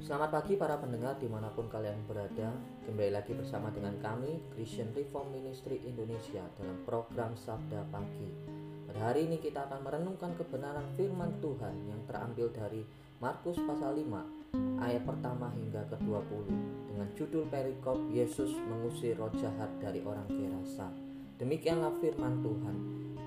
Selamat pagi para pendengar di mana pun kalian berada. Kembali lagi bersama dengan kami Christian Reform Ministry Indonesia Dalam program Sabda Pagi. Pada hari ini kita akan merenungkan kebenaran firman Tuhan Yang terambil dari Markus pasal 5 Ayat pertama hingga ke-20 Dengan judul perikop Yesus mengusir roh jahat dari orang Gerasa Demikianlah firman Tuhan.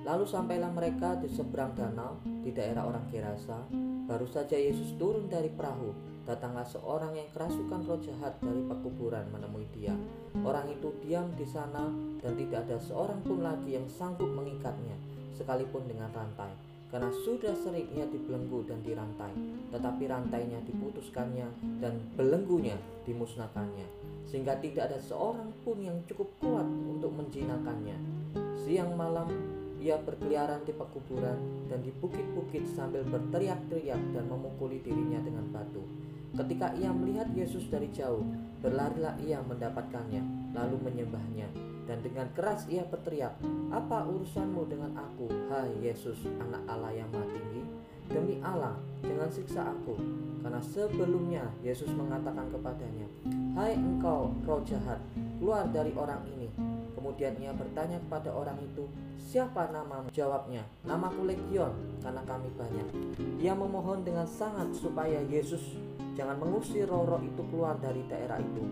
Lalu sampailah mereka di seberang danau di daerah orang Gerasa Baru saja Yesus turun dari perahu, datanglah seorang yang kerasukan roh jahat dari pekuburan menemui dia. Orang itu diam di sana dan tidak ada seorang pun lagi yang sanggup mengikatnya, sekalipun dengan rantai. Karena sudah seringnya dibelenggu dan dirantai, tetapi rantainya diputuskannya dan belenggunya dimusnahkannya, sehingga tidak ada seorang pun yang cukup kuat untuk menjinakannya. Siang malam ia berkeliaran di pekuburan dan di bukit-bukit sambil berteriak-teriak dan memukuli dirinya dengan batu. Ketika ia melihat Yesus dari jauh, berlarilah ia mendapatkannya, lalu menyembahnya. Dan dengan keras ia berteriak, Apa urusanmu dengan aku, hai Yesus, anak Allah yang maha tinggi? Demi Allah, jangan siksa aku. Karena sebelumnya Yesus mengatakan kepadanya, Hai engkau, roh jahat, keluar dari orang ini Kemudian ia bertanya kepada orang itu, "Siapa namamu?" Jawabnya, "Namaku Legion, karena kami banyak." Ia memohon dengan sangat supaya Yesus jangan mengusir roh-roh itu keluar dari daerah itu.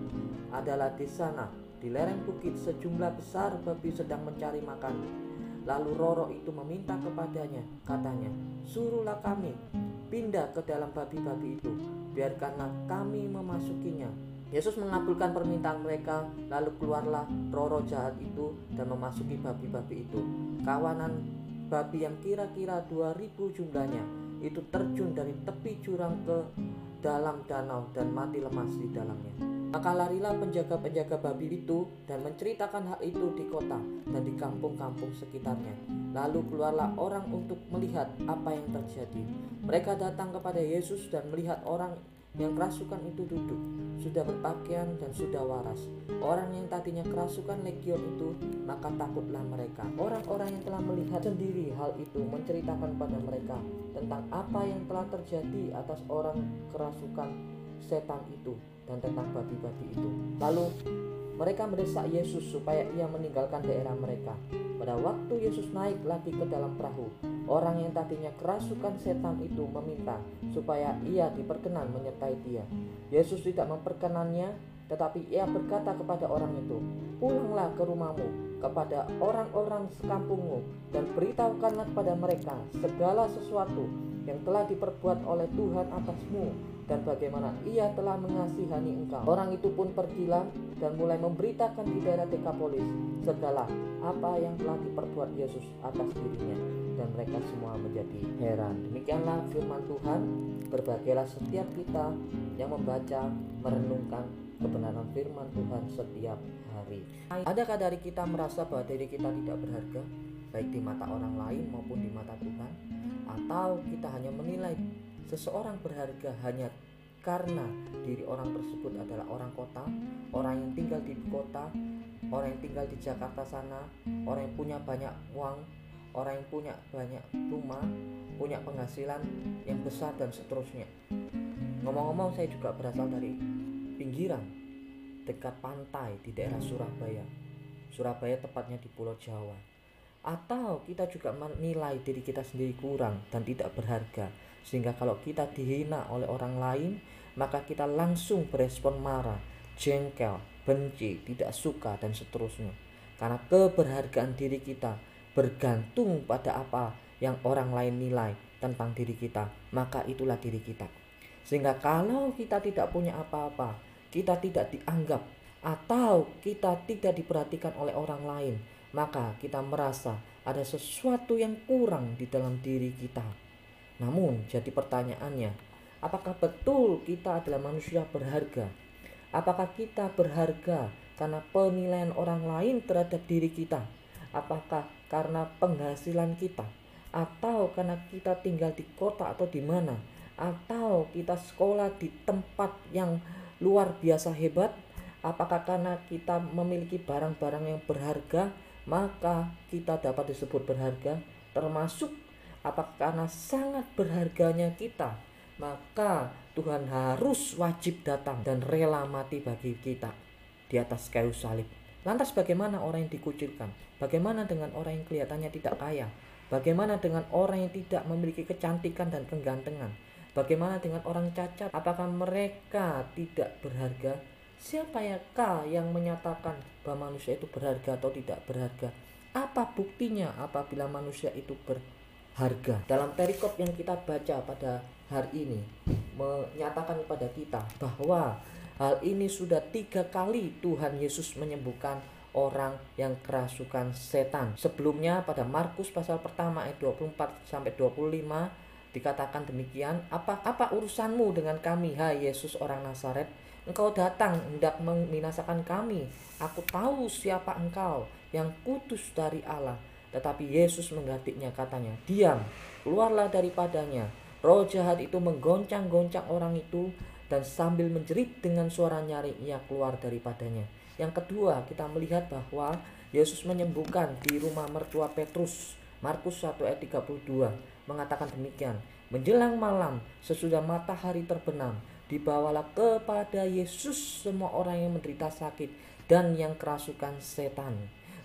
Adalah di sana, di lereng bukit sejumlah besar babi sedang mencari makan. Lalu Roro itu meminta kepadanya, katanya, "Suruhlah kami pindah ke dalam babi-babi itu, biarkanlah kami memasukinya." Yesus mengabulkan permintaan mereka, lalu keluarlah roh-roh jahat itu dan memasuki babi-babi itu. Kawanan babi yang kira-kira 2000 jumlahnya itu terjun dari tepi jurang ke dalam danau dan mati lemas di dalamnya. Maka larilah penjaga-penjaga babi itu dan menceritakan hal itu di kota dan di kampung-kampung sekitarnya. Lalu keluarlah orang untuk melihat apa yang terjadi. Mereka datang kepada Yesus dan melihat orang yang kerasukan itu duduk, sudah berpakaian dan sudah waras. Orang yang tadinya kerasukan legion itu, maka takutlah mereka. Orang-orang yang telah melihat sendiri hal itu menceritakan pada mereka tentang apa yang telah terjadi atas orang kerasukan setan itu dan tentang babi-babi itu. Lalu mereka mendesak Yesus supaya ia meninggalkan daerah mereka. Pada waktu Yesus naik lagi ke dalam perahu, orang yang tadinya kerasukan setan itu meminta supaya ia diperkenan menyertai dia. Yesus tidak memperkenannya, tetapi ia berkata kepada orang itu, "Pulanglah ke rumahmu, kepada orang-orang sekampungmu, dan beritahukanlah kepada mereka segala sesuatu yang telah diperbuat oleh Tuhan atasmu dan bagaimana ia telah mengasihani engkau. Orang itu pun pergilah dan mulai memberitakan di daerah Dekapolis segala apa yang telah diperbuat Yesus atas dirinya dan mereka semua menjadi heran. Demikianlah firman Tuhan. Berbagailah setiap kita yang membaca, merenungkan kebenaran firman Tuhan setiap hari. Adakah dari kita merasa bahwa diri kita tidak berharga, baik di mata orang lain maupun di mata Tuhan, atau kita hanya menilai Seseorang berharga hanya karena diri orang tersebut adalah orang kota, orang yang tinggal di kota, orang yang tinggal di Jakarta sana, orang yang punya banyak uang, orang yang punya banyak rumah, punya penghasilan yang besar dan seterusnya. Ngomong-ngomong saya juga berasal dari pinggiran dekat pantai di daerah Surabaya. Surabaya tepatnya di Pulau Jawa. Atau kita juga menilai diri kita sendiri kurang dan tidak berharga sehingga kalau kita dihina oleh orang lain, maka kita langsung berespon marah, jengkel, benci, tidak suka dan seterusnya. Karena keberhargaan diri kita bergantung pada apa yang orang lain nilai tentang diri kita, maka itulah diri kita. Sehingga kalau kita tidak punya apa-apa, kita tidak dianggap atau kita tidak diperhatikan oleh orang lain, maka kita merasa ada sesuatu yang kurang di dalam diri kita. Namun, jadi pertanyaannya, apakah betul kita adalah manusia berharga? Apakah kita berharga karena penilaian orang lain terhadap diri kita? Apakah karena penghasilan kita? Atau karena kita tinggal di kota atau di mana? Atau kita sekolah di tempat yang luar biasa hebat? Apakah karena kita memiliki barang-barang yang berharga, maka kita dapat disebut berharga, termasuk Apakah karena sangat berharganya kita, maka Tuhan harus wajib datang dan rela mati bagi kita di atas kayu salib. Lantas bagaimana orang yang dikucilkan? Bagaimana dengan orang yang kelihatannya tidak kaya? Bagaimana dengan orang yang tidak memiliki kecantikan dan kegantengan? Bagaimana dengan orang cacat? Apakah mereka tidak berharga? Siapa ya yang menyatakan bahwa manusia itu berharga atau tidak berharga? Apa buktinya apabila manusia itu berharga? Dalam perikop yang kita baca pada hari ini menyatakan kepada kita bahwa hal ini sudah tiga kali Tuhan Yesus menyembuhkan orang yang kerasukan setan. Sebelumnya pada Markus pasal pertama ayat 24 sampai 25 dikatakan demikian, apa apa urusanmu dengan kami hai Yesus orang Nazaret? Engkau datang hendak membinasakan kami. Aku tahu siapa engkau yang kudus dari Allah. Tetapi Yesus menggantinya katanya, diam, keluarlah daripadanya Roh jahat itu menggoncang-goncang orang itu dan sambil menjerit dengan suara nyaring ia keluar daripadanya. Yang kedua, kita melihat bahwa Yesus menyembuhkan di rumah mertua Petrus. Markus 1 ayat 32 mengatakan demikian. Menjelang malam, sesudah matahari terbenam, dibawalah kepada Yesus semua orang yang menderita sakit dan yang kerasukan setan.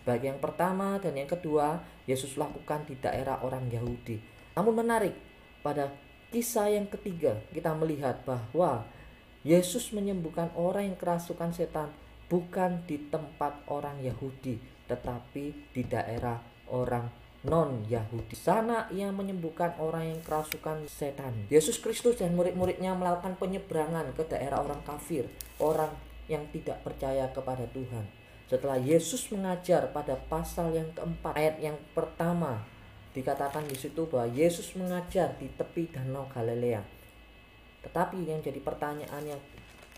Baik yang pertama dan yang kedua, Yesus lakukan di daerah orang Yahudi. Namun menarik, pada kisah yang ketiga kita melihat bahwa Yesus menyembuhkan orang yang kerasukan setan bukan di tempat orang Yahudi tetapi di daerah orang non Yahudi. Sana ia menyembuhkan orang yang kerasukan setan. Yesus Kristus dan murid-muridnya melakukan penyeberangan ke daerah orang kafir, orang yang tidak percaya kepada Tuhan. Setelah Yesus mengajar pada pasal yang keempat ayat yang pertama dikatakan di situ bahwa Yesus mengajar di tepi danau Galilea. Tetapi yang jadi pertanyaan yang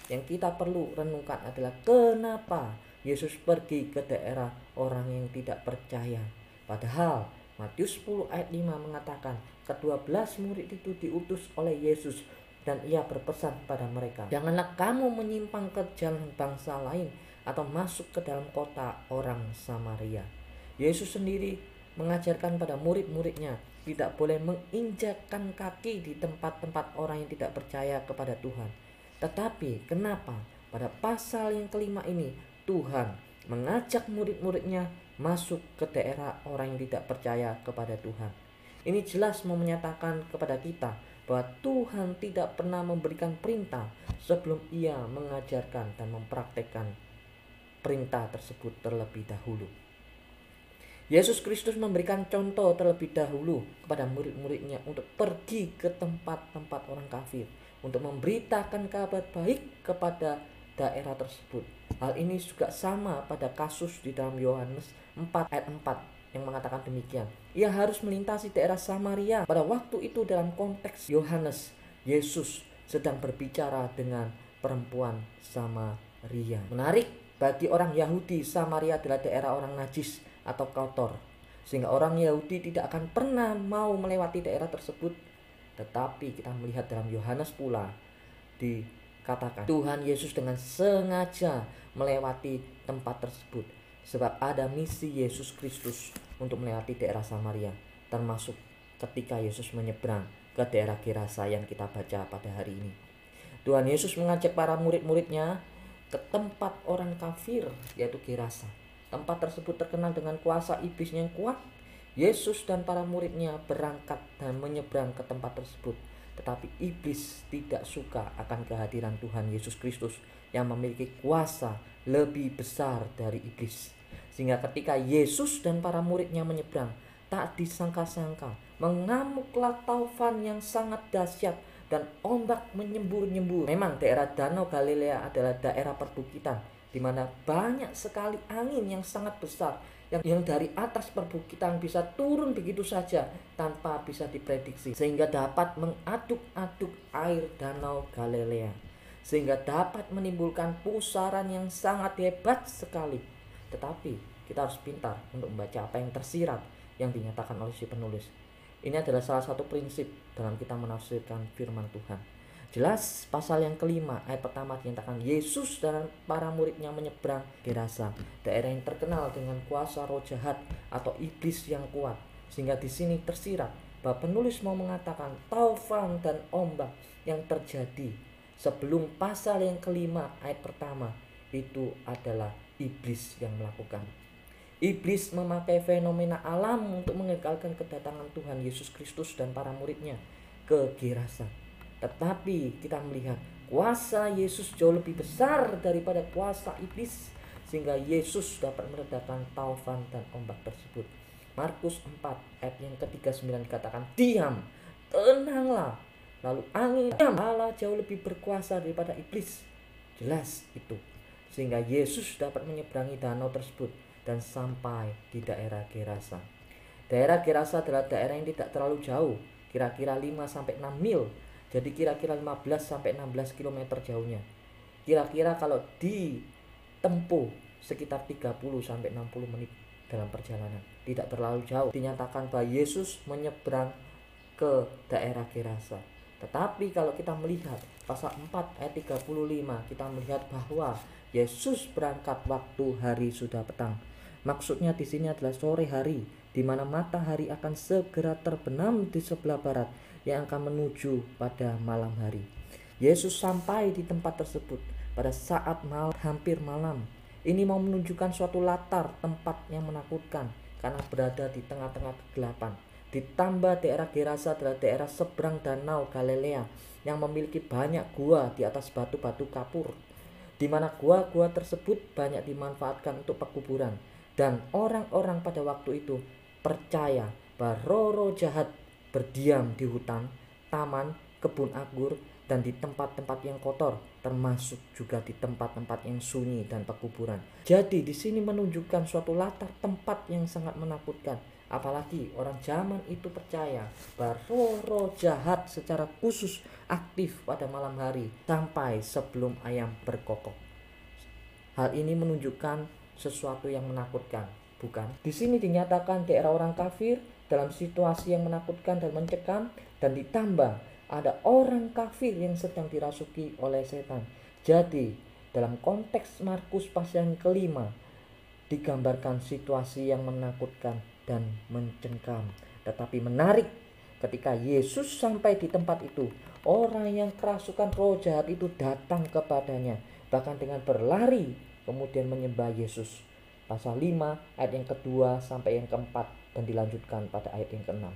yang kita perlu renungkan adalah kenapa Yesus pergi ke daerah orang yang tidak percaya. Padahal Matius 10 ayat 5 mengatakan kedua belas murid itu diutus oleh Yesus dan ia berpesan pada mereka, "Janganlah kamu menyimpang ke jalan bangsa lain atau masuk ke dalam kota orang Samaria." Yesus sendiri mengajarkan pada murid-muridnya tidak boleh menginjakkan kaki di tempat-tempat orang yang tidak percaya kepada Tuhan. Tetapi kenapa pada pasal yang kelima ini Tuhan mengajak murid-muridnya masuk ke daerah orang yang tidak percaya kepada Tuhan. Ini jelas mau menyatakan kepada kita bahwa Tuhan tidak pernah memberikan perintah sebelum ia mengajarkan dan mempraktekkan perintah tersebut terlebih dahulu. Yesus Kristus memberikan contoh terlebih dahulu kepada murid-muridnya untuk pergi ke tempat-tempat orang kafir untuk memberitakan kabar baik kepada daerah tersebut. Hal ini juga sama pada kasus di dalam Yohanes 4 ayat 4 yang mengatakan demikian. Ia harus melintasi daerah Samaria. Pada waktu itu dalam konteks Yohanes, Yesus sedang berbicara dengan perempuan Samaria. Menarik, bagi orang Yahudi, Samaria adalah daerah orang najis atau kotor sehingga orang Yahudi tidak akan pernah mau melewati daerah tersebut. Tetapi kita melihat dalam Yohanes pula dikatakan Tuhan Yesus dengan sengaja melewati tempat tersebut sebab ada misi Yesus Kristus untuk melewati daerah Samaria termasuk ketika Yesus menyeberang ke daerah Gerasa yang kita baca pada hari ini. Tuhan Yesus mengajak para murid-muridnya ke tempat orang kafir yaitu Gerasa Tempat tersebut terkenal dengan kuasa iblis yang kuat. Yesus dan para muridnya berangkat dan menyeberang ke tempat tersebut. Tetapi iblis tidak suka akan kehadiran Tuhan Yesus Kristus yang memiliki kuasa lebih besar dari iblis. Sehingga ketika Yesus dan para muridnya menyeberang, tak disangka-sangka mengamuklah taufan yang sangat dahsyat dan ombak menyembur-nyembur. Memang daerah Danau Galilea adalah daerah perbukitan di mana banyak sekali angin yang sangat besar yang yang dari atas perbukitan bisa turun begitu saja tanpa bisa diprediksi sehingga dapat mengaduk-aduk air danau Galilea sehingga dapat menimbulkan pusaran yang sangat hebat sekali tetapi kita harus pintar untuk membaca apa yang tersirat yang dinyatakan oleh si penulis ini adalah salah satu prinsip dalam kita menafsirkan firman Tuhan Jelas pasal yang kelima ayat pertama dinyatakan Yesus dan para muridnya menyeberang Gerasa, daerah yang terkenal dengan kuasa roh jahat atau iblis yang kuat. Sehingga di sini tersirat bahwa penulis mau mengatakan taufan dan ombak yang terjadi sebelum pasal yang kelima ayat pertama itu adalah iblis yang melakukan. Iblis memakai fenomena alam untuk mengekalkan kedatangan Tuhan Yesus Kristus dan para muridnya ke Gerasa. Tetapi kita melihat kuasa Yesus jauh lebih besar daripada kuasa iblis sehingga Yesus dapat meredakan taufan dan ombak tersebut. Markus 4 ayat yang ke-39 dikatakan diam, tenanglah. Lalu angin Allah jauh lebih berkuasa daripada iblis. Jelas itu. Sehingga Yesus dapat menyeberangi danau tersebut dan sampai di daerah Gerasa. Daerah Gerasa adalah daerah yang tidak terlalu jauh, kira-kira 5 sampai 6 mil. Jadi kira-kira 15 sampai 16 km jauhnya. Kira-kira kalau ditempuh sekitar 30 sampai 60 menit dalam perjalanan. Tidak terlalu jauh. Dinyatakan bahwa Yesus menyeberang ke daerah Gerasa. Tetapi kalau kita melihat pasal 4 ayat 35 kita melihat bahwa Yesus berangkat waktu hari sudah petang. Maksudnya di sini adalah sore hari di mana matahari akan segera terbenam di sebelah barat yang akan menuju pada malam hari. Yesus sampai di tempat tersebut pada saat malam hampir malam. Ini mau menunjukkan suatu latar tempat yang menakutkan karena berada di tengah-tengah kegelapan. Ditambah daerah Gerasa adalah daerah seberang danau Galilea yang memiliki banyak gua di atas batu-batu kapur di mana gua-gua tersebut banyak dimanfaatkan untuk pekuburan dan orang-orang pada waktu itu percaya bahwa roh-roh jahat berdiam di hutan, taman, kebun anggur dan di tempat-tempat yang kotor termasuk juga di tempat-tempat yang sunyi dan pekuburan. Jadi di sini menunjukkan suatu latar tempat yang sangat menakutkan Apalagi orang zaman itu percaya bahwa roh-roh jahat secara khusus aktif pada malam hari sampai sebelum ayam berkokok. Hal ini menunjukkan sesuatu yang menakutkan, bukan? Di sini dinyatakan daerah orang kafir dalam situasi yang menakutkan dan mencekam dan ditambah ada orang kafir yang sedang dirasuki oleh setan. Jadi, dalam konteks Markus pasal yang kelima digambarkan situasi yang menakutkan dan mencengkam. Tetapi menarik ketika Yesus sampai di tempat itu, orang yang kerasukan roh jahat itu datang kepadanya, bahkan dengan berlari kemudian menyembah Yesus. Pasal 5 ayat yang kedua sampai yang keempat dan dilanjutkan pada ayat yang keenam.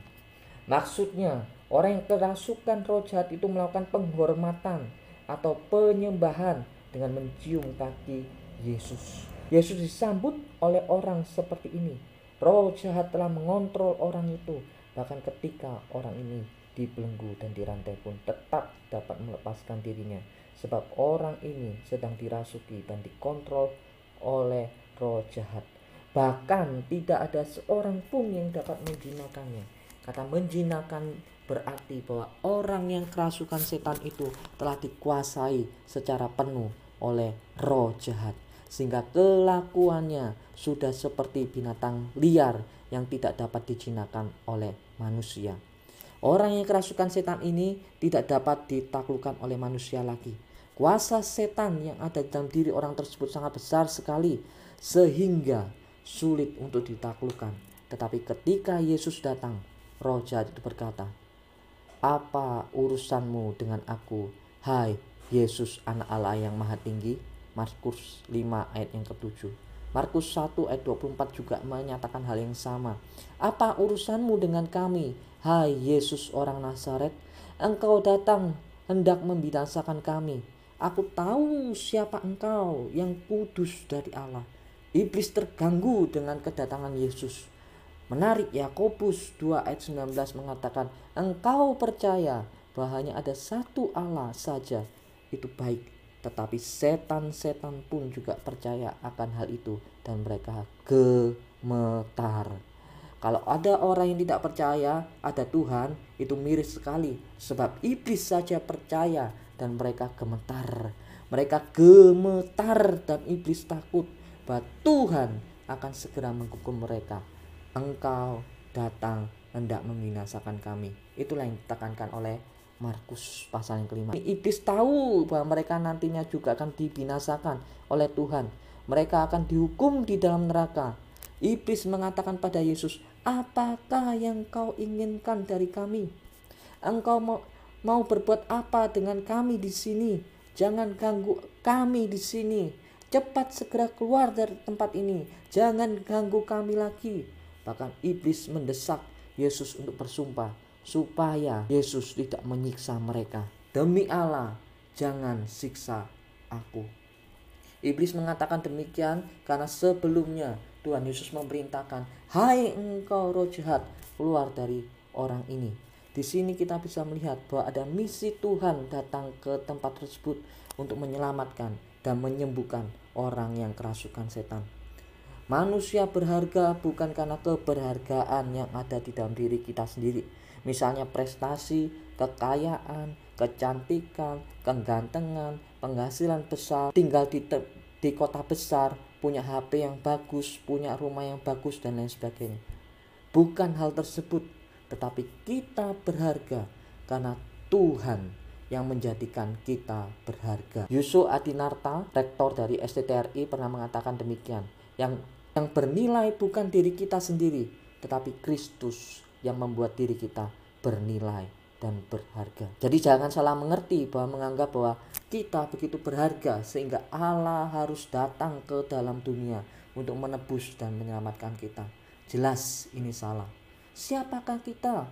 Maksudnya, orang yang kerasukan roh jahat itu melakukan penghormatan atau penyembahan dengan mencium kaki Yesus. Yesus disambut oleh orang seperti ini Roh jahat telah mengontrol orang itu. Bahkan ketika orang ini dibelenggu dan dirantai pun tetap dapat melepaskan dirinya. Sebab orang ini sedang dirasuki dan dikontrol oleh roh jahat. Bahkan tidak ada seorang pun yang dapat menjinakannya. Kata menjinakan berarti bahwa orang yang kerasukan setan itu telah dikuasai secara penuh oleh roh jahat sehingga kelakuannya sudah seperti binatang liar yang tidak dapat dijinakan oleh manusia. Orang yang kerasukan setan ini tidak dapat ditaklukkan oleh manusia lagi. Kuasa setan yang ada dalam diri orang tersebut sangat besar sekali sehingga sulit untuk ditaklukkan. Tetapi ketika Yesus datang, roh jahat itu berkata, "Apa urusanmu dengan aku, hai Yesus anak Allah yang maha tinggi?" Markus 5 ayat yang ke-7. Markus 1 ayat 24 juga menyatakan hal yang sama. Apa urusanmu dengan kami, hai Yesus orang Nazaret? Engkau datang hendak membinasakan kami. Aku tahu siapa engkau yang kudus dari Allah. Iblis terganggu dengan kedatangan Yesus. Menarik Yakobus 2 ayat 19 mengatakan, engkau percaya bahwa hanya ada satu Allah saja. Itu baik tetapi setan-setan pun juga percaya akan hal itu dan mereka gemetar. Kalau ada orang yang tidak percaya ada Tuhan, itu miris sekali. Sebab iblis saja percaya dan mereka gemetar. Mereka gemetar dan iblis takut bahwa Tuhan akan segera menghukum mereka. Engkau datang hendak membinasakan kami. Itulah yang ditekankan oleh Markus pasal yang kelima. Iblis tahu bahwa mereka nantinya juga akan dibinasakan oleh Tuhan. Mereka akan dihukum di dalam neraka. Iblis mengatakan pada Yesus, "Apakah yang kau inginkan dari kami? Engkau mau mau berbuat apa dengan kami di sini? Jangan ganggu kami di sini. Cepat segera keluar dari tempat ini. Jangan ganggu kami lagi. Bahkan iblis mendesak Yesus untuk bersumpah supaya Yesus tidak menyiksa mereka. Demi Allah, jangan siksa aku. Iblis mengatakan demikian karena sebelumnya Tuhan Yesus memerintahkan, "Hai engkau roh jahat, keluar dari orang ini." Di sini kita bisa melihat bahwa ada misi Tuhan datang ke tempat tersebut untuk menyelamatkan dan menyembuhkan orang yang kerasukan setan. Manusia berharga bukan karena keberhargaan yang ada di dalam diri kita sendiri. Misalnya prestasi, kekayaan, kecantikan, kegantengan, penghasilan besar, tinggal di di kota besar, punya HP yang bagus, punya rumah yang bagus dan lain sebagainya. Bukan hal tersebut, tetapi kita berharga karena Tuhan yang menjadikan kita berharga. Yusuf Adinarta, rektor dari STTRI pernah mengatakan demikian. Yang yang bernilai bukan diri kita sendiri, tetapi Kristus yang membuat diri kita bernilai dan berharga. Jadi jangan salah mengerti bahwa menganggap bahwa kita begitu berharga sehingga Allah harus datang ke dalam dunia untuk menebus dan menyelamatkan kita. Jelas ini salah. Siapakah kita?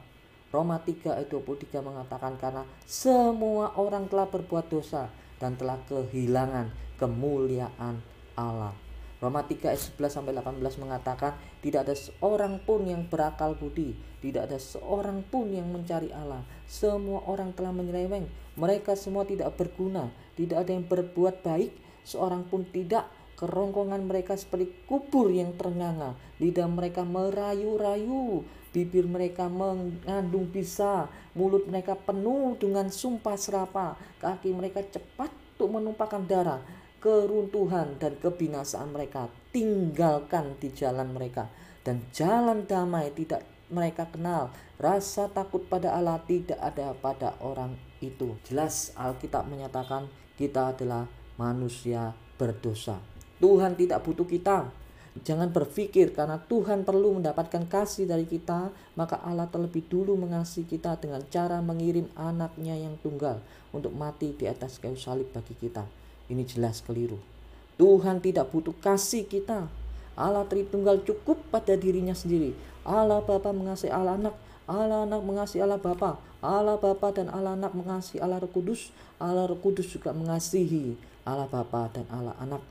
Roma 3 ayat 23 mengatakan karena semua orang telah berbuat dosa dan telah kehilangan kemuliaan Allah. Roma 3 ayat 11 sampai 18 mengatakan tidak ada seorang pun yang berakal budi, tidak ada seorang pun yang mencari Allah. Semua orang telah menyeleweng, mereka semua tidak berguna, tidak ada yang berbuat baik, seorang pun tidak. Kerongkongan mereka seperti kubur yang ternganga, lidah mereka merayu-rayu, bibir mereka mengandung bisa, mulut mereka penuh dengan sumpah serapa, kaki mereka cepat untuk menumpahkan darah keruntuhan dan kebinasaan mereka. Tinggalkan di jalan mereka. Dan jalan damai tidak mereka kenal. Rasa takut pada Allah tidak ada pada orang itu. Jelas Alkitab menyatakan kita adalah manusia berdosa. Tuhan tidak butuh kita Jangan berpikir karena Tuhan perlu mendapatkan kasih dari kita, maka Allah terlebih dulu mengasihi kita dengan cara mengirim anaknya yang tunggal untuk mati di atas kayu salib bagi kita. Ini jelas keliru. Tuhan tidak butuh kasih kita. Allah Tritunggal cukup pada dirinya sendiri. Allah Bapa mengasihi Allah Anak, Allah Anak mengasihi Allah Bapa, Allah Bapa dan Allah Anak mengasihi Allah Roh Kudus, Allah Roh Kudus juga mengasihi Allah Bapa dan Allah Anak.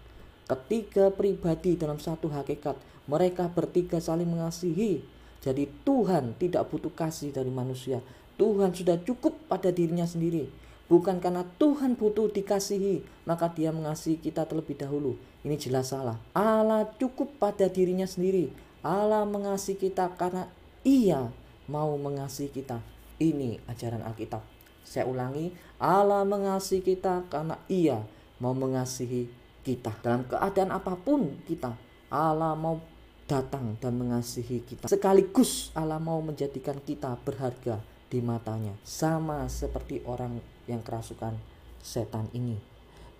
Ketiga pribadi dalam satu hakikat, mereka bertiga saling mengasihi. Jadi Tuhan tidak butuh kasih dari manusia. Tuhan sudah cukup pada dirinya sendiri. Bukan karena Tuhan butuh dikasihi, maka dia mengasihi kita terlebih dahulu. Ini jelas salah. Allah cukup pada dirinya sendiri. Allah mengasihi kita karena ia mau mengasihi kita. Ini ajaran Alkitab. Saya ulangi, Allah mengasihi kita karena ia mau mengasihi kita. Dalam keadaan apa pun kita, Allah mau datang dan mengasihi kita. Sekaligus Allah mau menjadikan kita berharga di matanya. Sama seperti orang yang kerasukan setan ini.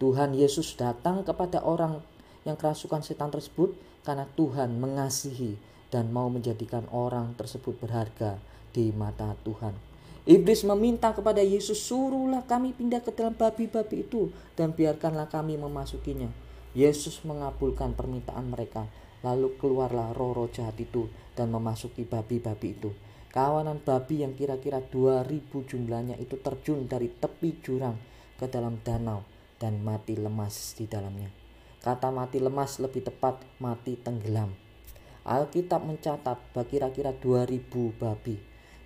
Tuhan Yesus datang kepada orang yang kerasukan setan tersebut karena Tuhan mengasihi dan mau menjadikan orang tersebut berharga di mata Tuhan. Iblis meminta kepada Yesus, "Suruhlah kami pindah ke dalam babi-babi itu dan biarkanlah kami memasukinya." Yesus mengabulkan permintaan mereka, lalu keluarlah roh-roh jahat itu dan memasuki babi-babi itu. Kawanan babi yang kira-kira 2000 jumlahnya itu terjun dari tepi jurang ke dalam danau dan mati lemas di dalamnya. Kata mati lemas lebih tepat mati tenggelam. Alkitab mencatat bagi kira-kira 2000 babi.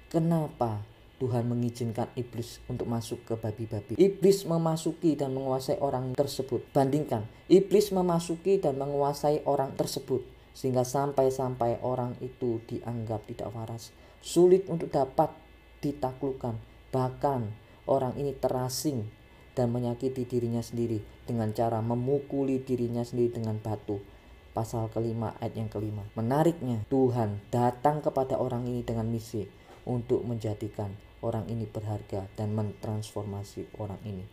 Kenapa Tuhan mengizinkan iblis untuk masuk ke babi-babi. Iblis memasuki dan menguasai orang tersebut. Bandingkan, iblis memasuki dan menguasai orang tersebut sehingga sampai-sampai orang itu dianggap tidak waras sulit untuk dapat ditaklukkan. Bahkan orang ini terasing dan menyakiti dirinya sendiri dengan cara memukuli dirinya sendiri dengan batu. Pasal kelima ayat yang kelima. Menariknya Tuhan datang kepada orang ini dengan misi untuk menjadikan orang ini berharga dan mentransformasi orang ini.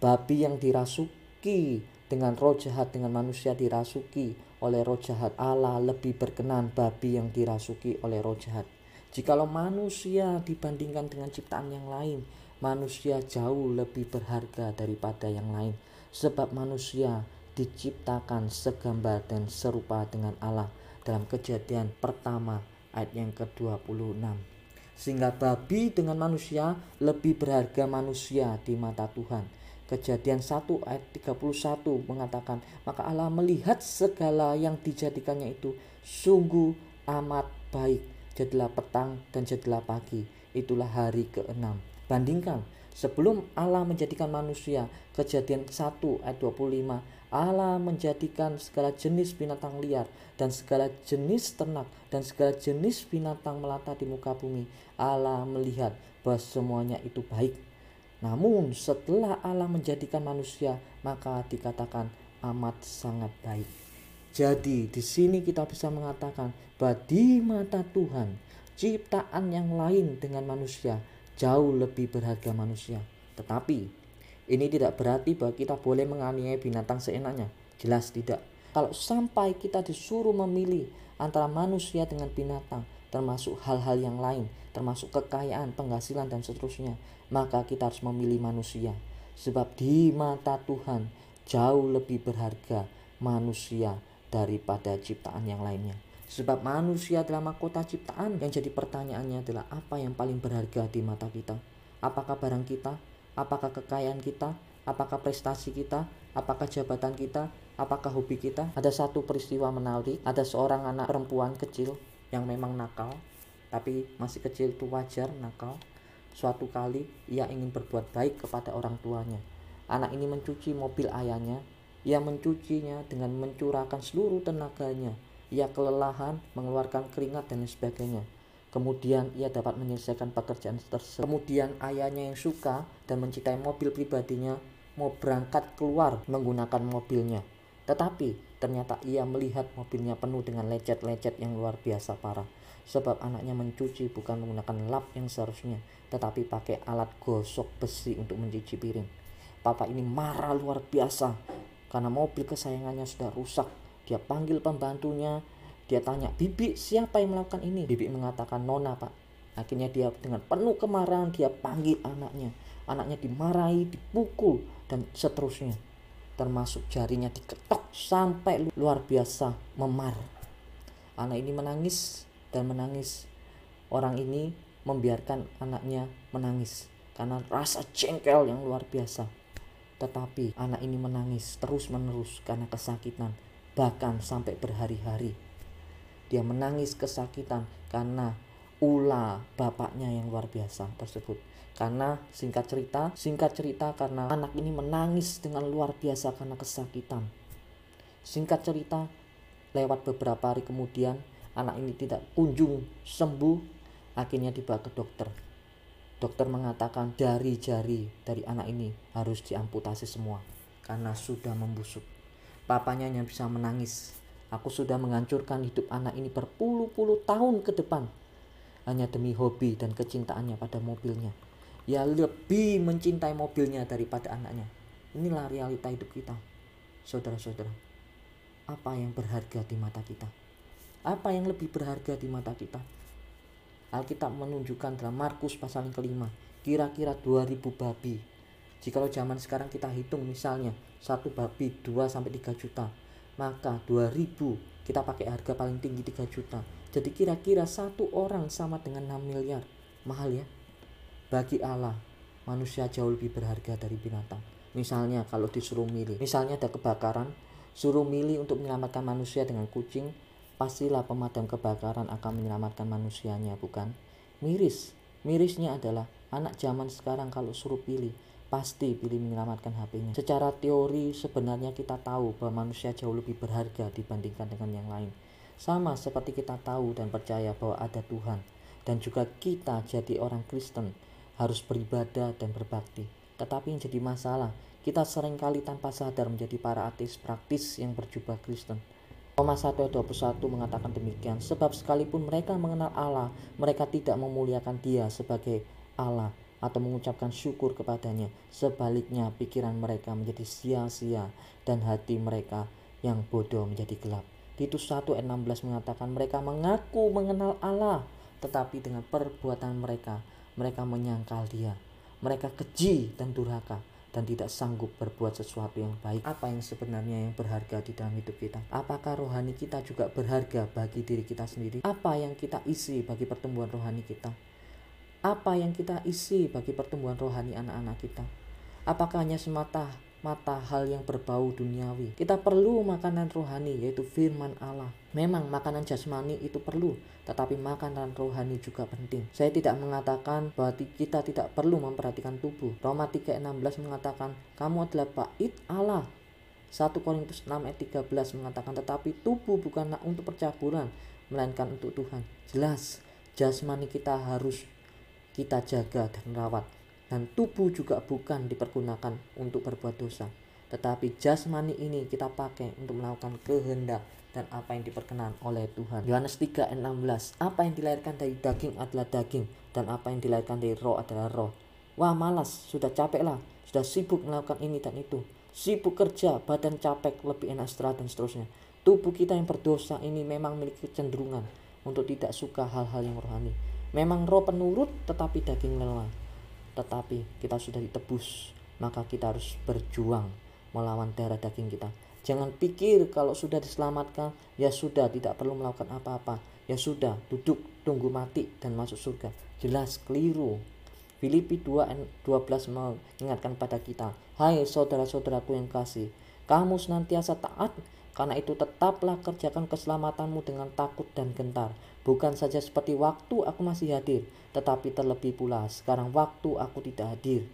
Babi yang dirasuki dengan roh jahat dengan manusia dirasuki oleh roh jahat. Allah lebih berkenan babi yang dirasuki oleh roh jahat. Jikalau manusia dibandingkan dengan ciptaan yang lain, manusia jauh lebih berharga daripada yang lain. Sebab manusia diciptakan segambar dan serupa dengan Allah. Dalam kejadian pertama ayat yang ke-26 sehingga babi dengan manusia lebih berharga manusia di mata Tuhan. Kejadian 1 ayat 31 mengatakan maka Allah melihat segala yang dijadikannya itu sungguh amat baik. Jadilah petang dan jadilah pagi. Itulah hari ke-6 Bandingkan sebelum Allah menjadikan manusia, kejadian 1 ayat 25, Allah menjadikan segala jenis binatang liar dan segala jenis ternak dan segala jenis binatang melata di muka bumi. Allah melihat bahwa semuanya itu baik. Namun setelah Allah menjadikan manusia, maka dikatakan amat sangat baik. Jadi di sini kita bisa mengatakan bahwa di mata Tuhan ciptaan yang lain dengan manusia jauh lebih berharga manusia. Tetapi ini tidak berarti bahwa kita boleh menganiaya binatang seenaknya. Jelas tidak. Kalau sampai kita disuruh memilih antara manusia dengan binatang, termasuk hal-hal yang lain, termasuk kekayaan, penghasilan, dan seterusnya, maka kita harus memilih manusia. Sebab di mata Tuhan jauh lebih berharga manusia daripada ciptaan yang lainnya. Sebab manusia adalah mahkota ciptaan yang jadi pertanyaannya adalah apa yang paling berharga di mata kita? Apakah barang kita? Apakah kekayaan kita? Apakah prestasi kita? Apakah jabatan kita? Apakah hobi kita? Ada satu peristiwa menarik, ada seorang anak perempuan kecil yang memang nakal, tapi masih kecil itu wajar nakal. Suatu kali ia ingin berbuat baik kepada orang tuanya. Anak ini mencuci mobil ayahnya. Ia mencucinya dengan mencurahkan seluruh tenaganya ia kelelahan, mengeluarkan keringat dan sebagainya. Kemudian ia dapat menyelesaikan pekerjaan tersebut. Kemudian ayahnya yang suka dan mencintai mobil pribadinya mau berangkat keluar menggunakan mobilnya. Tetapi ternyata ia melihat mobilnya penuh dengan lecet-lecet yang luar biasa parah. Sebab anaknya mencuci bukan menggunakan lap yang seharusnya, tetapi pakai alat gosok besi untuk mencuci piring. Papa ini marah luar biasa karena mobil kesayangannya sudah rusak dia panggil pembantunya dia tanya bibi siapa yang melakukan ini? Bibi mengatakan nona pak. Akhirnya dia dengan penuh kemarahan dia panggil anaknya. Anaknya dimarahi dipukul dan seterusnya. Termasuk jarinya diketok sampai luar biasa memar. Anak ini menangis dan menangis. Orang ini membiarkan anaknya menangis karena rasa jengkel yang luar biasa. Tetapi anak ini menangis terus menerus karena kesakitan bahkan sampai berhari-hari. Dia menangis kesakitan karena ulah bapaknya yang luar biasa tersebut. Karena singkat cerita, singkat cerita karena anak ini menangis dengan luar biasa karena kesakitan. Singkat cerita, lewat beberapa hari kemudian anak ini tidak kunjung sembuh, akhirnya dibawa ke dokter. Dokter mengatakan jari-jari dari anak ini harus diamputasi semua karena sudah membusuk. Papanya yang bisa menangis. Aku sudah menghancurkan hidup anak ini berpuluh-puluh tahun ke depan. Hanya demi hobi dan kecintaannya pada mobilnya. Ya lebih mencintai mobilnya daripada anaknya. Inilah realita hidup kita. Saudara-saudara. Apa yang berharga di mata kita? Apa yang lebih berharga di mata kita? Alkitab menunjukkan dalam Markus pasal yang kelima. Kira-kira 2000 babi Jikalau zaman sekarang kita hitung misalnya satu babi 2 sampai 3 juta, maka 2000 kita pakai harga paling tinggi 3 juta. Jadi kira-kira satu orang sama dengan 6 miliar. Mahal ya? Bagi Allah, manusia jauh lebih berharga dari binatang. Misalnya kalau disuruh milih, misalnya ada kebakaran, suruh milih untuk menyelamatkan manusia dengan kucing, pastilah pemadam kebakaran akan menyelamatkan manusianya, bukan? Miris. Mirisnya adalah anak zaman sekarang kalau suruh pilih, pasti pilih menyelamatkan HP-nya. Secara teori sebenarnya kita tahu bahwa manusia jauh lebih berharga dibandingkan dengan yang lain. Sama seperti kita tahu dan percaya bahwa ada Tuhan dan juga kita jadi orang Kristen harus beribadah dan berbakti. Tetapi yang jadi masalah, kita sering kali tanpa sadar menjadi para ateis praktis yang berjubah Kristen. Roma 1 ayat 21 mengatakan demikian, sebab sekalipun mereka mengenal Allah, mereka tidak memuliakan dia sebagai Allah atau mengucapkan syukur kepadanya. Sebaliknya pikiran mereka menjadi sia-sia dan hati mereka yang bodoh menjadi gelap. Titus 1 ayat 16 mengatakan mereka mengaku mengenal Allah tetapi dengan perbuatan mereka mereka menyangkal dia. Mereka keji dan durhaka dan tidak sanggup berbuat sesuatu yang baik. Apa yang sebenarnya yang berharga di dalam hidup kita? Apakah rohani kita juga berharga bagi diri kita sendiri? Apa yang kita isi bagi pertumbuhan rohani kita? Apa yang kita isi bagi pertumbuhan rohani anak-anak kita? Apakah hanya semata mata hal yang berbau duniawi. Kita perlu makanan rohani yaitu firman Allah. Memang makanan jasmani itu perlu, tetapi makanan rohani juga penting. Saya tidak mengatakan bahwa kita tidak perlu memperhatikan tubuh. Roma 3:16 mengatakan, "Kamu adalah bait Allah." 1 Korintus 6 ayat 13 mengatakan, "Tetapi tubuh bukanlah untuk percabulan, melainkan untuk Tuhan." Jelas, jasmani kita harus kita jaga dan rawat dan tubuh juga bukan dipergunakan untuk berbuat dosa tetapi jasmani ini kita pakai untuk melakukan kehendak dan apa yang diperkenan oleh Tuhan. Yohanes 3 ayat 16. Apa yang dilahirkan dari daging adalah daging dan apa yang dilahirkan dari roh adalah roh. Wah malas, sudah capek lah, sudah sibuk melakukan ini dan itu. Sibuk kerja, badan capek, lebih enak istirahat dan seterusnya. Tubuh kita yang berdosa ini memang memiliki kecenderungan untuk tidak suka hal-hal yang rohani. Memang roh penurut tetapi daging lelah tetapi kita sudah ditebus maka kita harus berjuang melawan darah daging kita. Jangan pikir kalau sudah diselamatkan ya sudah tidak perlu melakukan apa-apa. Ya sudah duduk tunggu mati dan masuk surga. Jelas keliru. Filipi 2 12 mengingatkan pada kita hai saudara-saudaraku yang kasih kamu senantiasa taat karena itu tetaplah kerjakan keselamatanmu dengan takut dan gentar. Bukan saja seperti waktu aku masih hadir, tetapi terlebih pula sekarang waktu aku tidak hadir.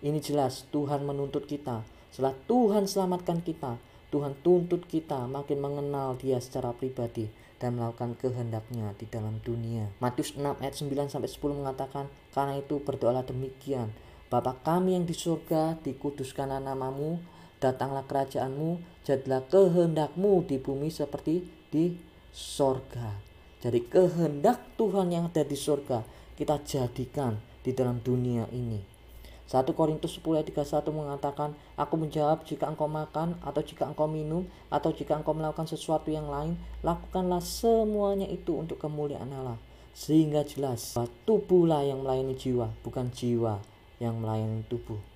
Ini jelas Tuhan menuntut kita. Setelah Tuhan selamatkan kita, Tuhan tuntut kita makin mengenal dia secara pribadi dan melakukan kehendaknya di dalam dunia. Matius 6 ayat 9 sampai 10 mengatakan, "Karena itu berdoalah demikian, Bapa kami yang di surga, dikuduskanlah namamu, datanglah kerajaanmu, jadilah kehendakmu di bumi seperti di sorga. Jadi kehendak Tuhan yang ada di sorga kita jadikan di dalam dunia ini. 1 Korintus 10 ayat 31 mengatakan, Aku menjawab jika engkau makan atau jika engkau minum atau jika engkau melakukan sesuatu yang lain, lakukanlah semuanya itu untuk kemuliaan Allah. Sehingga jelas tubuhlah yang melayani jiwa, bukan jiwa yang melayani tubuh.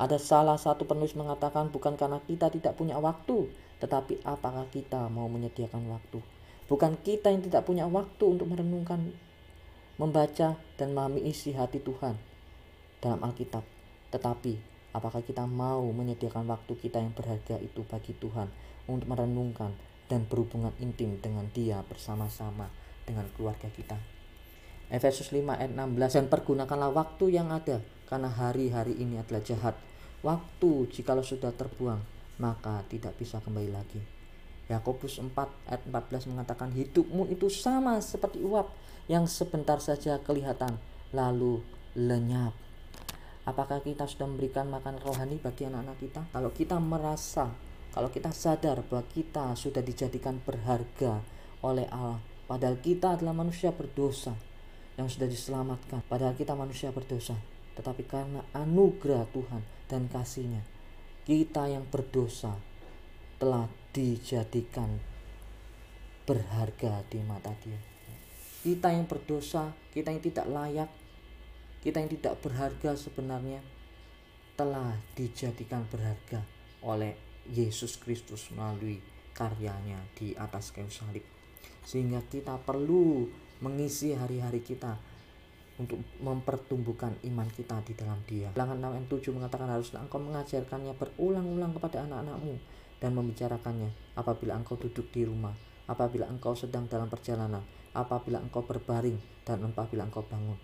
Ada salah satu penulis mengatakan bukan karena kita tidak punya waktu, tetapi apakah kita mau menyediakan waktu. Bukan kita yang tidak punya waktu untuk merenungkan, membaca, dan memahami isi hati Tuhan dalam Alkitab. Tetapi apakah kita mau menyediakan waktu kita yang berharga itu bagi Tuhan untuk merenungkan dan berhubungan intim dengan dia bersama-sama dengan keluarga kita. Efesus 5 ayat 16 dan pergunakanlah waktu yang ada karena hari-hari ini adalah jahat Waktu jikalau sudah terbuang, maka tidak bisa kembali lagi. Yakobus 4 ayat 14 mengatakan hidupmu itu sama seperti uap yang sebentar saja kelihatan lalu lenyap. Apakah kita sudah memberikan makan rohani bagi anak-anak kita? Kalau kita merasa, kalau kita sadar bahwa kita sudah dijadikan berharga oleh Allah, padahal kita adalah manusia berdosa yang sudah diselamatkan, padahal kita manusia berdosa, tetapi karena anugerah Tuhan dan kasihnya. Kita yang berdosa telah dijadikan berharga di mata dia. Kita yang berdosa kita yang tidak layak kita yang tidak berharga sebenarnya telah dijadikan berharga oleh Yesus Kristus melalui karyanya di atas kayu salib. Sehingga kita perlu mengisi hari-hari kita untuk mempertumbuhkan iman kita di dalam dia. Bilangan 6 ayat 7 mengatakan haruslah engkau mengajarkannya berulang-ulang kepada anak-anakmu dan membicarakannya apabila engkau duduk di rumah, apabila engkau sedang dalam perjalanan, apabila engkau berbaring dan apabila engkau bangun.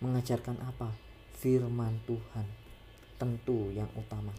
Mengajarkan apa? Firman Tuhan. Tentu yang utama.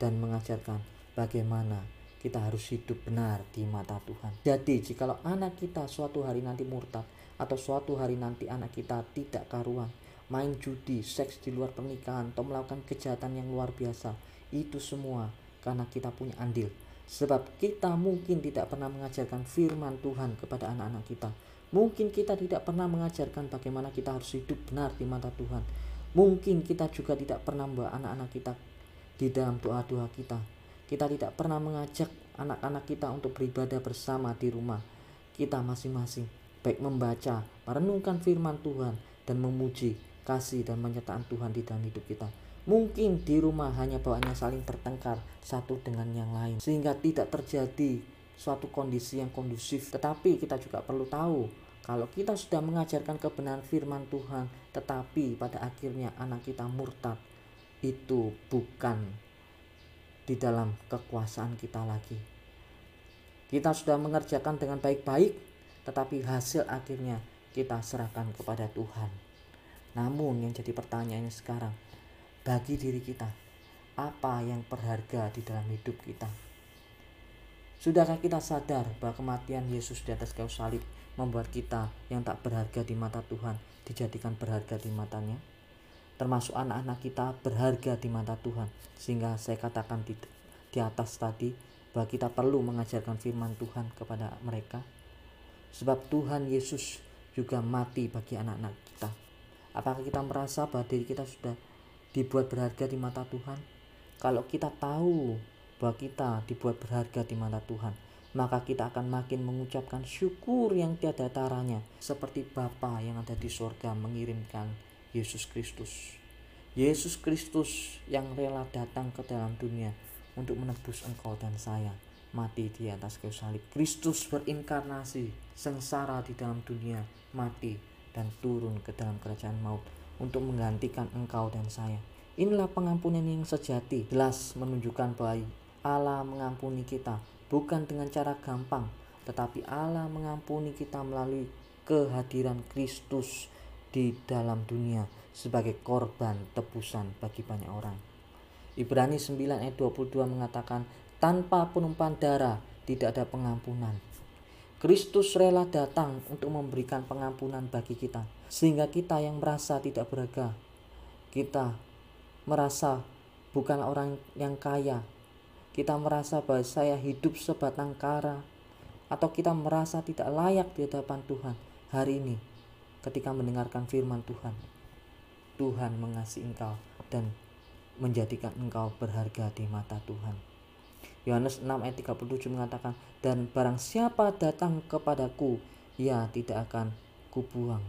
Dan mengajarkan bagaimana kita harus hidup benar di mata Tuhan. Jadi, jikalau anak kita suatu hari nanti murtad, atau suatu hari nanti anak kita tidak karuan, main judi, seks di luar pernikahan, atau melakukan kejahatan yang luar biasa, itu semua karena kita punya andil. Sebab kita mungkin tidak pernah mengajarkan firman Tuhan kepada anak-anak kita. Mungkin kita tidak pernah mengajarkan bagaimana kita harus hidup benar di mata Tuhan. Mungkin kita juga tidak pernah membawa anak-anak kita di dalam doa-doa kita kita tidak pernah mengajak anak-anak kita untuk beribadah bersama di rumah kita masing-masing, baik membaca, merenungkan firman Tuhan, dan memuji kasih dan penyertaan Tuhan di dalam hidup kita. Mungkin di rumah hanya bawaannya saling bertengkar satu dengan yang lain sehingga tidak terjadi suatu kondisi yang kondusif. Tetapi kita juga perlu tahu kalau kita sudah mengajarkan kebenaran firman Tuhan tetapi pada akhirnya anak kita murtad itu bukan di dalam kekuasaan kita lagi. Kita sudah mengerjakan dengan baik-baik tetapi hasil akhirnya kita serahkan kepada Tuhan. Namun yang jadi pertanyaannya sekarang, bagi diri kita apa yang berharga di dalam hidup kita? Sudahkah kita sadar bahwa kematian Yesus di atas kayu salib membuat kita yang tak berharga di mata Tuhan dijadikan berharga di matanya? Termasuk anak-anak kita berharga di mata Tuhan. Sehingga saya katakan di, di atas tadi bahwa kita perlu mengajarkan firman Tuhan kepada mereka sebab Tuhan Yesus juga mati bagi anak-anak kita apakah kita merasa bahwa diri kita sudah dibuat berharga di mata Tuhan. Kalau kita tahu bahwa kita dibuat berharga di mata Tuhan, maka kita akan makin mengucapkan syukur yang tiada taranya seperti Bapa yang ada di surga mengirimkan Yesus Kristus. Yesus Kristus yang rela datang ke dalam dunia untuk menebus engkau dan saya mati di atas kayu salib. Kristus berinkarnasi, sengsara di dalam dunia, mati dan turun ke dalam kerajaan maut untuk menggantikan engkau dan saya. Inilah pengampunan yang sejati, jelas menunjukkan bahwa Allah mengampuni kita bukan dengan cara gampang, tetapi Allah mengampuni kita melalui kehadiran Kristus di dalam dunia sebagai korban tebusan bagi banyak orang. Ibrani 9 ayat 22 mengatakan, tanpa penumpahan darah tidak ada pengampunan. Kristus rela datang untuk memberikan pengampunan bagi kita, sehingga kita yang merasa tidak berharga, kita merasa bukan orang yang kaya, kita merasa bahwa saya hidup sebatang kara, atau kita merasa tidak layak di hadapan Tuhan hari ini, ketika mendengarkan firman Tuhan, Tuhan mengasihi engkau dan menjadikan engkau berharga di mata Tuhan. Yohanes 6 ayat 37 mengatakan, Dan barang siapa datang kepadaku, ia tidak akan kubuang.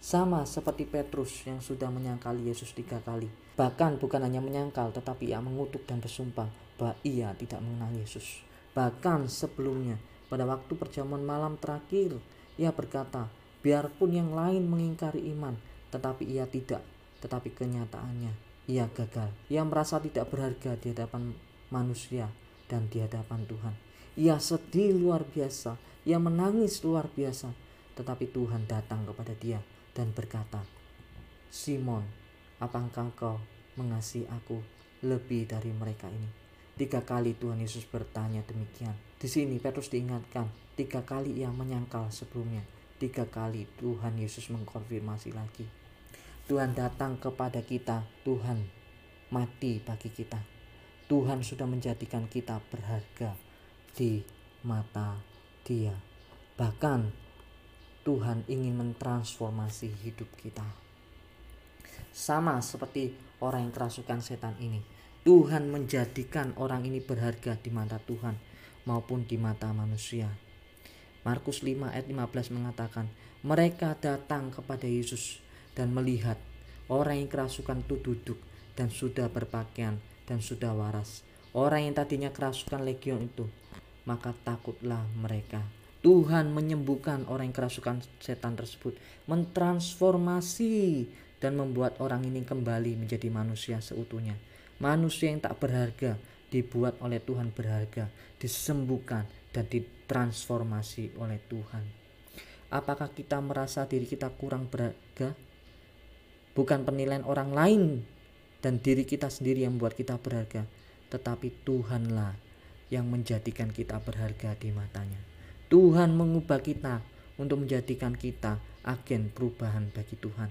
Sama seperti Petrus yang sudah menyangkal Yesus tiga kali. Bahkan bukan hanya menyangkal, tetapi ia mengutuk dan bersumpah bahwa ia tidak mengenal Yesus. Bahkan sebelumnya, pada waktu perjamuan malam terakhir, ia berkata, biarpun yang lain mengingkari iman, tetapi ia tidak. Tetapi kenyataannya, ia gagal. Ia merasa tidak berharga di hadapan manusia dan di hadapan Tuhan. Ia sedih luar biasa, ia menangis luar biasa, tetapi Tuhan datang kepada dia dan berkata, "Simon, apakah kau mengasihi aku lebih dari mereka ini?" Tiga kali Tuhan Yesus bertanya demikian. Di sini Petrus diingatkan, tiga kali ia menyangkal sebelumnya. Tiga kali Tuhan Yesus mengkonfirmasi lagi. Tuhan datang kepada kita, Tuhan mati bagi kita. Tuhan sudah menjadikan kita berharga di mata Dia. Bahkan Tuhan ingin mentransformasi hidup kita. Sama seperti orang yang kerasukan setan ini. Tuhan menjadikan orang ini berharga di mata Tuhan maupun di mata manusia. Markus 5 ayat 15 mengatakan, mereka datang kepada Yesus dan melihat orang yang kerasukan itu duduk dan sudah berpakaian dan sudah waras. Orang yang tadinya kerasukan legion itu, maka takutlah mereka. Tuhan menyembuhkan orang yang kerasukan setan tersebut, mentransformasi dan membuat orang ini kembali menjadi manusia seutuhnya. Manusia yang tak berharga dibuat oleh Tuhan berharga, disembuhkan dan ditransformasi oleh Tuhan. Apakah kita merasa diri kita kurang berharga? Bukan penilaian orang lain dan diri kita sendiri yang membuat kita berharga, tetapi Tuhanlah yang menjadikan kita berharga di matanya. Tuhan mengubah kita untuk menjadikan kita agen perubahan bagi Tuhan,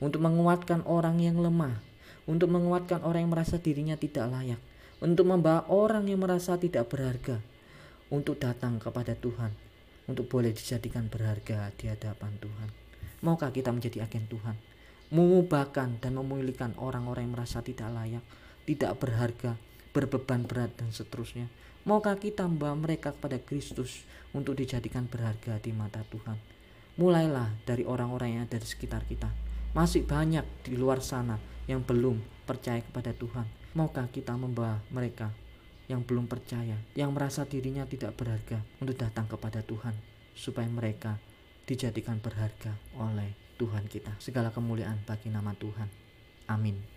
untuk menguatkan orang yang lemah, untuk menguatkan orang yang merasa dirinya tidak layak, untuk membawa orang yang merasa tidak berharga untuk datang kepada Tuhan, untuk boleh dijadikan berharga di hadapan Tuhan. Maukah kita menjadi agen Tuhan? Mengubahkan dan memulihkan orang-orang yang merasa tidak layak, tidak berharga, berbeban berat dan seterusnya. Maukah kita membawa mereka kepada Kristus untuk dijadikan berharga di mata Tuhan? Mulailah dari orang-orang yang ada di sekitar kita. Masih banyak di luar sana yang belum percaya kepada Tuhan. Maukah kita membawa mereka yang belum percaya, yang merasa dirinya tidak berharga untuk datang kepada Tuhan, supaya mereka dijadikan berharga oleh Tuhan kita. Segala kemuliaan bagi nama Tuhan. Amin.